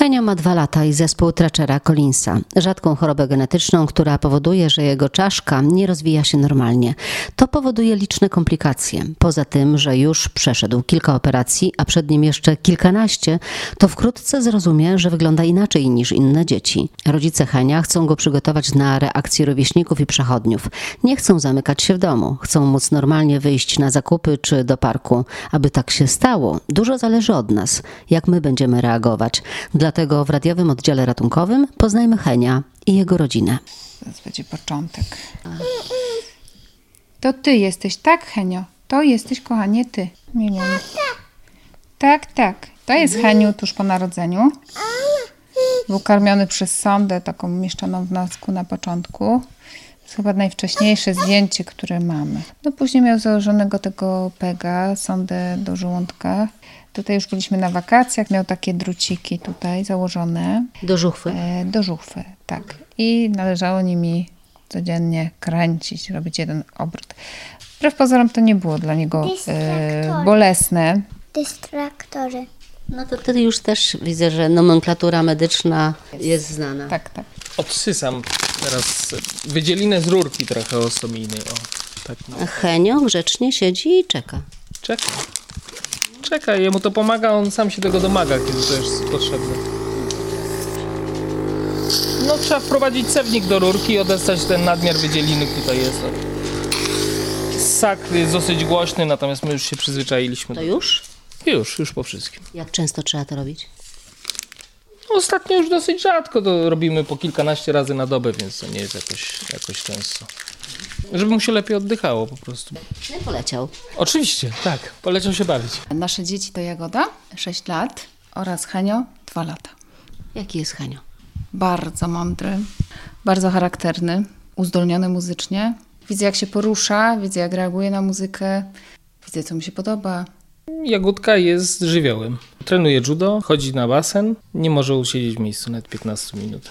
Henio ma dwa lata i zespół Traczera Collinsa, rzadką chorobę genetyczną, która powoduje, że jego czaszka nie rozwija się normalnie. To powoduje liczne komplikacje. Poza tym, że już przeszedł kilka operacji, a przed nim jeszcze kilkanaście, to wkrótce zrozumie, że wygląda inaczej niż inne dzieci. Rodzice Henia chcą go przygotować na reakcję rówieśników i przechodniów. Nie chcą zamykać się w domu, chcą móc normalnie wyjść na zakupy czy do parku. Aby tak się stało, dużo zależy od nas, jak my będziemy reagować. Dlatego w radiowym oddziale ratunkowym poznajmy Henia i jego rodzinę. Teraz będzie początek. To ty jesteś, tak, Henio? To jesteś, kochanie, ty. Milion. Tak, tak. To jest Heniu tuż po narodzeniu. Był karmiony przez sondę, taką umieszczoną w nosku na początku. To jest chyba najwcześniejsze zdjęcie, które mamy. No później miał założonego tego pega, sondę do żołądka. Tutaj już byliśmy na wakacjach, miał takie druciki tutaj założone Do żuchwy. e, do żuchwy, tak. I należało nimi codziennie kręcić, robić jeden obrót. Wbrew pozorom to nie było dla niego e, bolesne. Dystraktory. No to wtedy już też widzę, że nomenklatura medyczna jest znana. Tak, tak. Odsysam teraz wydzielinę z rurki trochę osomijnej. O, tak. A Henio grzecznie siedzi i czeka. Czeka. Czeka, jemu to pomaga, on sam się tego domaga, kiedy to jest potrzebne. No trzeba wprowadzić cewnik do rurki i odessać ten nadmiar wydzieliny, tutaj jest. Ssak jest dosyć głośny, natomiast my już się przyzwyczailiśmy. To już? Już, już po wszystkim. Jak często trzeba to robić? Ostatnio już dosyć rzadko to robimy po kilkanaście razy na dobę, więc to nie jest jakoś, jakoś często. Żeby mu się lepiej oddychało po prostu. Nie poleciał. Oczywiście, tak. Poleciał się bawić. Nasze dzieci to Jagoda, 6 lat oraz Henio, 2 lata. Jaki jest Henio? Bardzo mądry, bardzo charakterny, uzdolniony muzycznie. Widzę jak się porusza, widzę jak reaguje na muzykę, widzę co mu się podoba. Jagódka jest żywiołem. Trenuje judo, chodzi na basen, nie może usiedzieć w miejscu nawet 15 minut.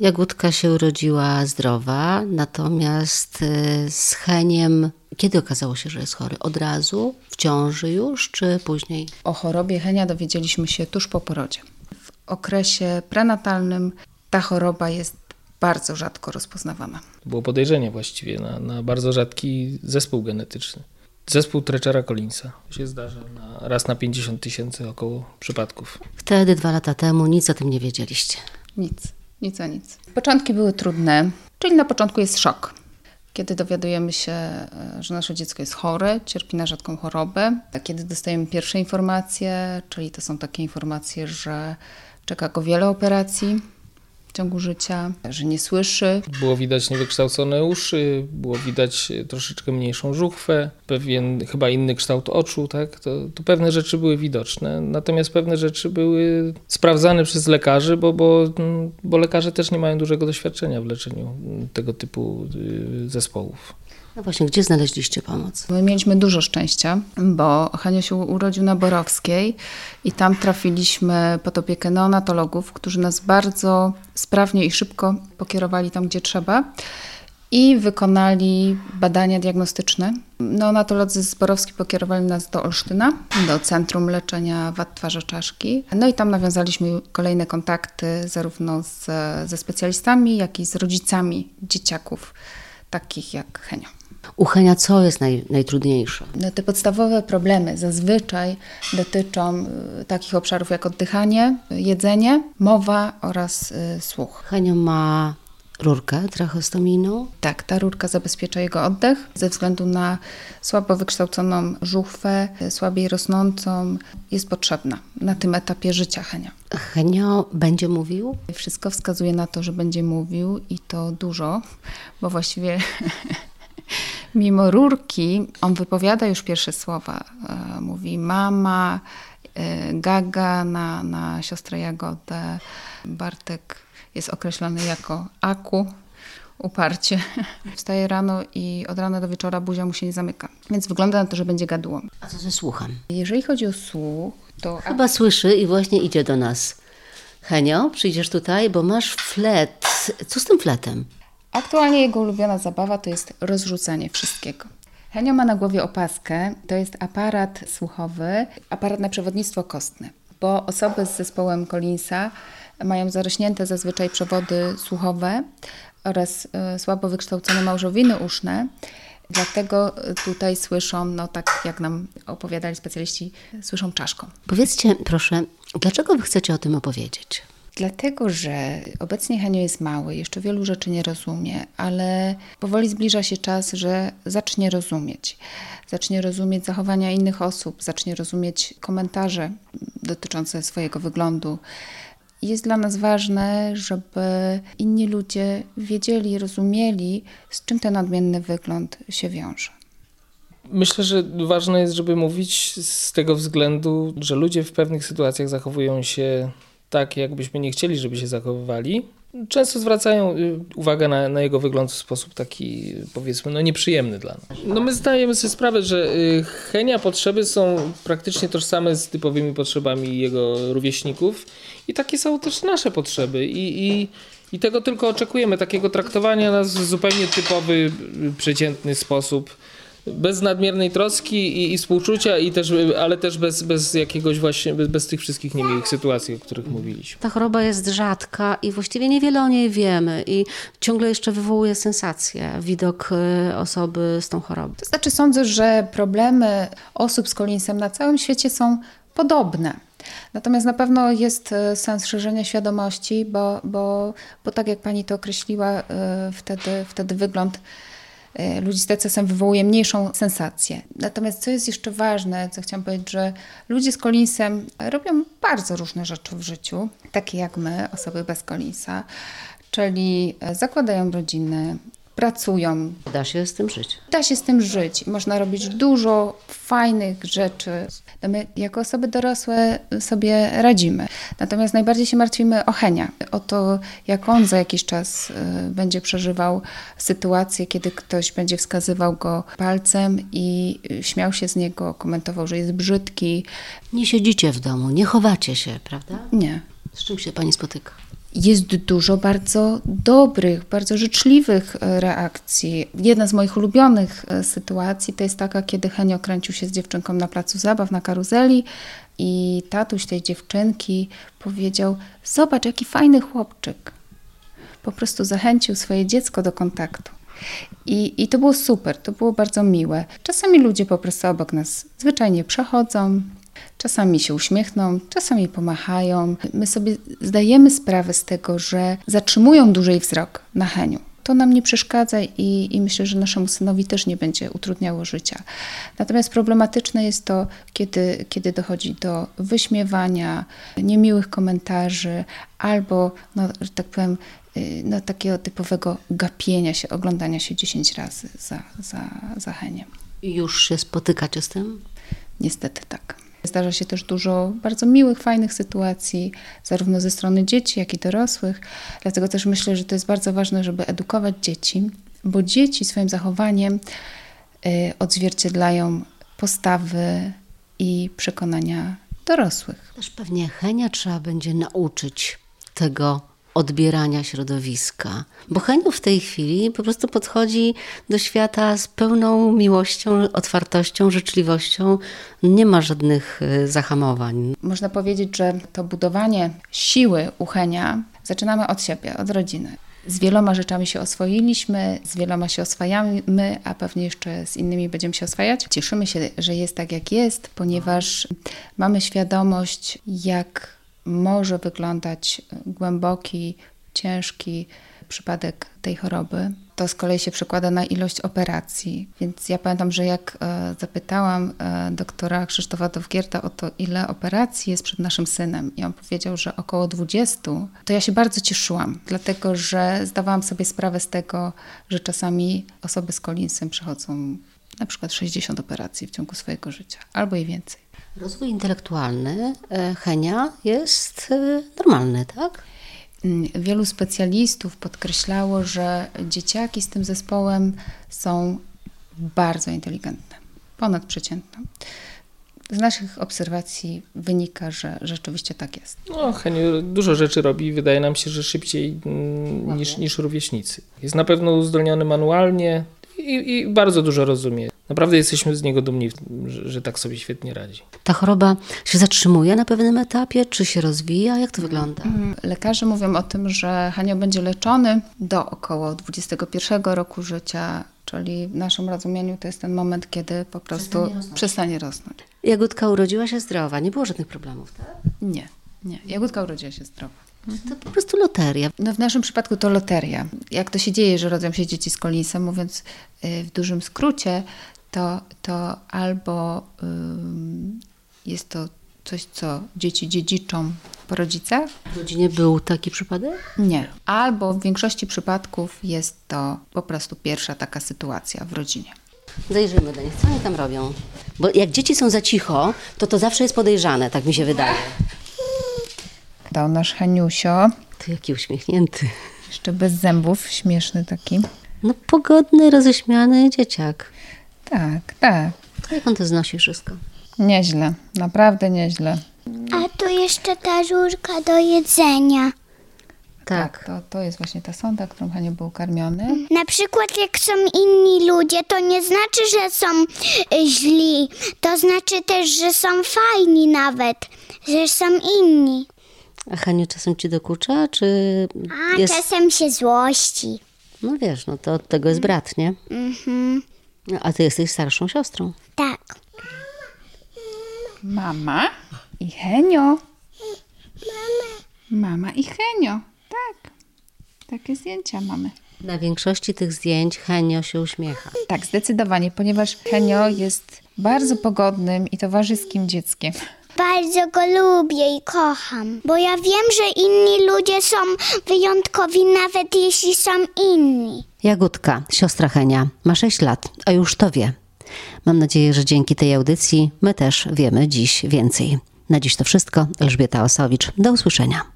Jagódka się urodziła zdrowa, natomiast y, z Heniem, kiedy okazało się, że jest chory? Od razu? W ciąży już, czy później? O chorobie Henia dowiedzieliśmy się tuż po porodzie. W okresie prenatalnym ta choroba jest bardzo rzadko rozpoznawana. To było podejrzenie właściwie na, na bardzo rzadki zespół genetyczny. Zespół Treczera Collinsa. Się zdarza na, raz na 50 tysięcy około przypadków. Wtedy, dwa lata temu, nic o tym nie wiedzieliście. Nic, nic a nic. Początki były trudne, czyli na początku jest szok. Kiedy dowiadujemy się, e, że nasze dziecko jest chore, cierpi na rzadką chorobę, a kiedy dostajemy pierwsze informacje, czyli to są takie informacje, że czeka go wiele operacji ciągu życia, że nie słyszy, Było widać niewykształcone uszy, było widać e, troszeczkę mniejszą żuchwę, pewien chyba inny kształt oczu, tak? To, to pewne rzeczy były widoczne, natomiast pewne rzeczy były sprawdzane przez lekarzy, bo, bo, mm, bo lekarze też nie mają dużego doświadczenia w leczeniu tego typu y, zespołów. No właśnie, gdzie znaleźliście pomoc? My mieliśmy dużo szczęścia, bo Hania się urodził na Borowskiej i tam trafiliśmy pod opiekę neonatologów, którzy nas bardzo sprawnie i szybko pokierowali tam, gdzie trzeba i wykonali badania diagnostyczne. Neonatolodzy z Borowski pokierowali nas do Olsztyna, do Centrum Leczenia Wad Twarza Czaszki. No i tam nawiązaliśmy kolejne kontakty zarówno z, ze specjalistami, jak i z rodzicami dzieciaków takich jak Henio. U Henia co jest naj, najtrudniejsze? No, te podstawowe problemy zazwyczaj dotyczą y, takich obszarów jak oddychanie, jedzenie, mowa oraz y, słuch. Henio ma rurkę trachostomijną. Tak, ta rurka zabezpiecza jego oddech ze względu na słabo wykształconą żuchwę, y, słabiej rosnącą, jest potrzebna na tym etapie życia Henia. Henio będzie mówił? Wszystko wskazuje na to, że będzie mówił i to dużo, bo właściwie mimo rurki on wypowiada już pierwsze słowa. E, Mówi mama, e, gaga na, na siostrę Jagodę. Bartek jest określony jako aku, uparcie. Wstaje rano i od rana do wieczora buzia mu się nie zamyka. Więc wygląda na to, że będzie gadułą. A co ze słuchem? Jeżeli chodzi o słuch, to Chyba słyszy i właśnie idzie do nas. Henio, przyjdziesz tutaj, bo masz flet. Co z tym fletem? Aktualnie jego ulubiona zabawa to jest rozrzucanie wszystkiego. Henio ma na głowie opaskę, to jest aparat słuchowy, aparat na przewodnictwo kostne, bo osoby z zespołem Collinsa mają zarośnięte zazwyczaj przewody słuchowe oraz e, słabo wykształcone małżowiny uszne. Dlatego tutaj słyszą, no tak jak nam opowiadali specjaliści, słyszą czaszką. Powiedzcie proszę, dlaczego wy chcecie o tym opowiedzieć? Dlatego, że obecnie Henio jest mały, jeszcze wielu rzeczy nie rozumie, ale powoli zbliża się czas, że zacznie rozumieć. Zacznie rozumieć zachowania innych osób, zacznie rozumieć komentarze dotyczące swojego wyglądu. Jest dla nas ważne, żeby inni ludzie wiedzieli, rozumieli, z czym ten odmienny wygląd się wiąże. Myślę, że ważne jest, żeby mówić z tego względu, że ludzie w pewnych sytuacjach zachowują się tak, jakbyśmy nie chcieli, żeby się zachowywali. Często zwracają y, uwagę na, na, jego wygląd w sposób taki, powiedzmy, no nieprzyjemny dla nas. No my zdajemy sobie sprawę, że y, chenia potrzeby są praktycznie tożsame z typowymi potrzebami jego rówieśników i takie są też nasze potrzeby i, i, i tego tylko oczekujemy, takiego traktowania nas w zupełnie typowy, y, przeciętny sposób bez nadmiernej troski i, i, współczucia, i też, ale też bez, bez jakiegoś właśnie, bez, bez tych wszystkich niemiłych sytuacji, o których mówiliśmy. Ta choroba jest rzadka i właściwie niewiele o niej wiemy i ciągle jeszcze wywołuje sensację widok y, osoby z tą chorobą. To znaczy sądzę, że problemy osób z kolinsem na całym świecie są podobne. Natomiast na pewno jest y, sens szerzenia świadomości, bo, bo, bo tak jak pani to określiła, y, wtedy, wtedy wygląd ludzi z TCS-em wywołuje mniejszą sensację. Natomiast co jest jeszcze ważne, co chciałam powiedzieć, że ludzie z kolinsem robią bardzo różne rzeczy w życiu, takie jak my, osoby bez kolinsa, czyli e, zakładają rodziny, pracują. Da się z tym żyć. Da się z tym żyć. Można robić dużo fajnych rzeczy. No my jako osoby dorosłe sobie radzimy. Natomiast najbardziej się martwimy o Henia. O to, jak on za jakiś czas y, będzie przeżywał sytuację, kiedy ktoś będzie wskazywał go palcem i śmiał się z niego, komentował, że jest brzydki. Nie siedzicie w domu, nie chowacie się, prawda? Nie. Z czym się pani spotyka? Jest dużo bardzo dobrych, bardzo życzliwych e, reakcji. Jedna z moich ulubionych e, sytuacji to jest taka, kiedy Henio kręcił się z dziewczynką na placu zabaw, na karuzeli i tatuś tej dziewczynki powiedział: Zobacz, jaki fajny chłopczyk. Po prostu zachęcił swoje dziecko do kontaktu. I, I to było super, to było bardzo miłe. Czasami ludzie po prostu obok nas zwyczajnie przechodzą, Czasami się uśmiechną, czasami pomachają. My sobie zdajemy sprawę z tego, że zatrzymują dłużej wzrok na Heniu. To nam nie przeszkadza i, i, myślę, że naszemu synowi też nie będzie utrudniało życia. Natomiast problematyczne jest to, kiedy, kiedy dochodzi do wyśmiewania, niemiłych komentarzy albo, no, że tak powiem, y, no, takiego typowego gapienia się, oglądania się 10 razy za, za, za heniem. Już się spotykacie z tym? Niestety tak. Zdarza się też dużo bardzo miłych, fajnych sytuacji, zarówno ze strony dzieci, jak i dorosłych. Dlatego też myślę, że to jest bardzo ważne, żeby edukować dzieci, bo dzieci swoim zachowaniem y, odzwierciedlają postawy i przekonania dorosłych. Też pewnie Henia trzeba będzie nauczyć tego odbierania środowiska. Bo Heniu w tej chwili po prostu podchodzi do świata z pełną miłością, otwartością, życzliwością. Nie ma żadnych y, zahamowań. Można powiedzieć, że to budowanie siły u Henia zaczynamy od siebie, od rodziny. Z wieloma rzeczami się oswoiliśmy, z wieloma się oswajamy, a pewnie jeszcze z innymi będziemy się oswajać. Cieszymy się, że jest tak, jak jest, ponieważ mamy świadomość, jak może wyglądać głęboki, ciężki przypadek tej choroby. To z kolei się przekłada na ilość operacji. Więc ja pamiętam, że jak e, zapytałam e, doktora Krzysztofa Dowgierta o to, ile operacji jest przed naszym synem, i on powiedział, że około 20, to ja się bardzo cieszyłam, dlatego że zdawałam sobie sprawę z tego, że czasami osoby z kolinsem przechodzą na przykład 60 operacji w ciągu swojego życia, albo i więcej. Rozwój intelektualny e, Henia jest e, normalny, tak? Mm, wielu specjalistów podkreślało, że dzieciaki z tym zespołem są bardzo inteligentne, ponadprzeciętne. Z naszych obserwacji wynika, że rzeczywiście tak jest. No, Heniu dużo rzeczy robi wydaje nam się, że szybciej mm, niż, niż rówieśnicy. Jest na pewno uzdolniony manualnie, i, i bardzo dużo rozumie. Naprawdę jesteśmy z niego dumni, że, że tak sobie świetnie radzi. Ta choroba się zatrzymuje na pewnym etapie, czy się rozwija? Jak to wygląda? Lekarze mówią o tym, że Hanio będzie leczony do około 21 roku życia, czyli w naszym rozumieniu to jest ten moment, kiedy po prostu przestanie rosnąć. Jagódka urodziła się zdrowa, nie było żadnych problemów, tak? Nie, nie. Jagódka urodziła się zdrowa. To po prostu loteria. No w naszym przypadku to loteria. Jak to się dzieje, że rodzą się dzieci z kolinsem, mówiąc y, w dużym skrócie, to, to albo jest to coś, co dzieci dziedziczą po rodzicach, W rodzinie był taki przypadek? nie. Albo w większości przypadków jest to po prostu pierwsza taka sytuacja w rodzinie. Zajrzyjmy do nich, co oni tam robią. Bo jak dzieci są za cicho, to to zawsze jest podejrzane, tak mi się wydaje. To nasz Haniusio, To jaki uśmiechnięty. jeszcze bez zębów, śmieszny taki. No pogodny, roześmiany dzieciak. Tak, tak. Jak on to znosi wszystko? Nieźle, naprawdę nieźle. A tu jeszcze ta rurka do jedzenia. Tak, to, to jest właśnie ta sonda, którą Haniu był karmiony. Na przykład jak są inni ludzie, to nie znaczy, że są y, źli. To znaczy też, że są fajni nawet, że są inni. A Haniu czasem ci dokucza, czy A jest... czasem się złości. No wiesz, no to od tego jest brat, nie? Mhm. No, a ty jesteś starszą siostrą. Tak. Mama i Henio. Mama i Henio, tak. Takie zdjęcia mamy. Na większości tych zdjęć Henio się uśmiecha. Tak, zdecydowanie, ponieważ Henio jest bardzo pogodnym i towarzyskim dzieckiem. Bardzo go lubię i kocham, bo ja wiem, że inni ludzie są wyjątkowi, nawet jeśli są inni. Jagódka, siostra Henia, ma 6 lat, a już to wie. Mam nadzieję, że dzięki tej audycji my też wiemy dziś więcej. Na dziś to wszystko. Elżbieta Osowicz. Do usłyszenia.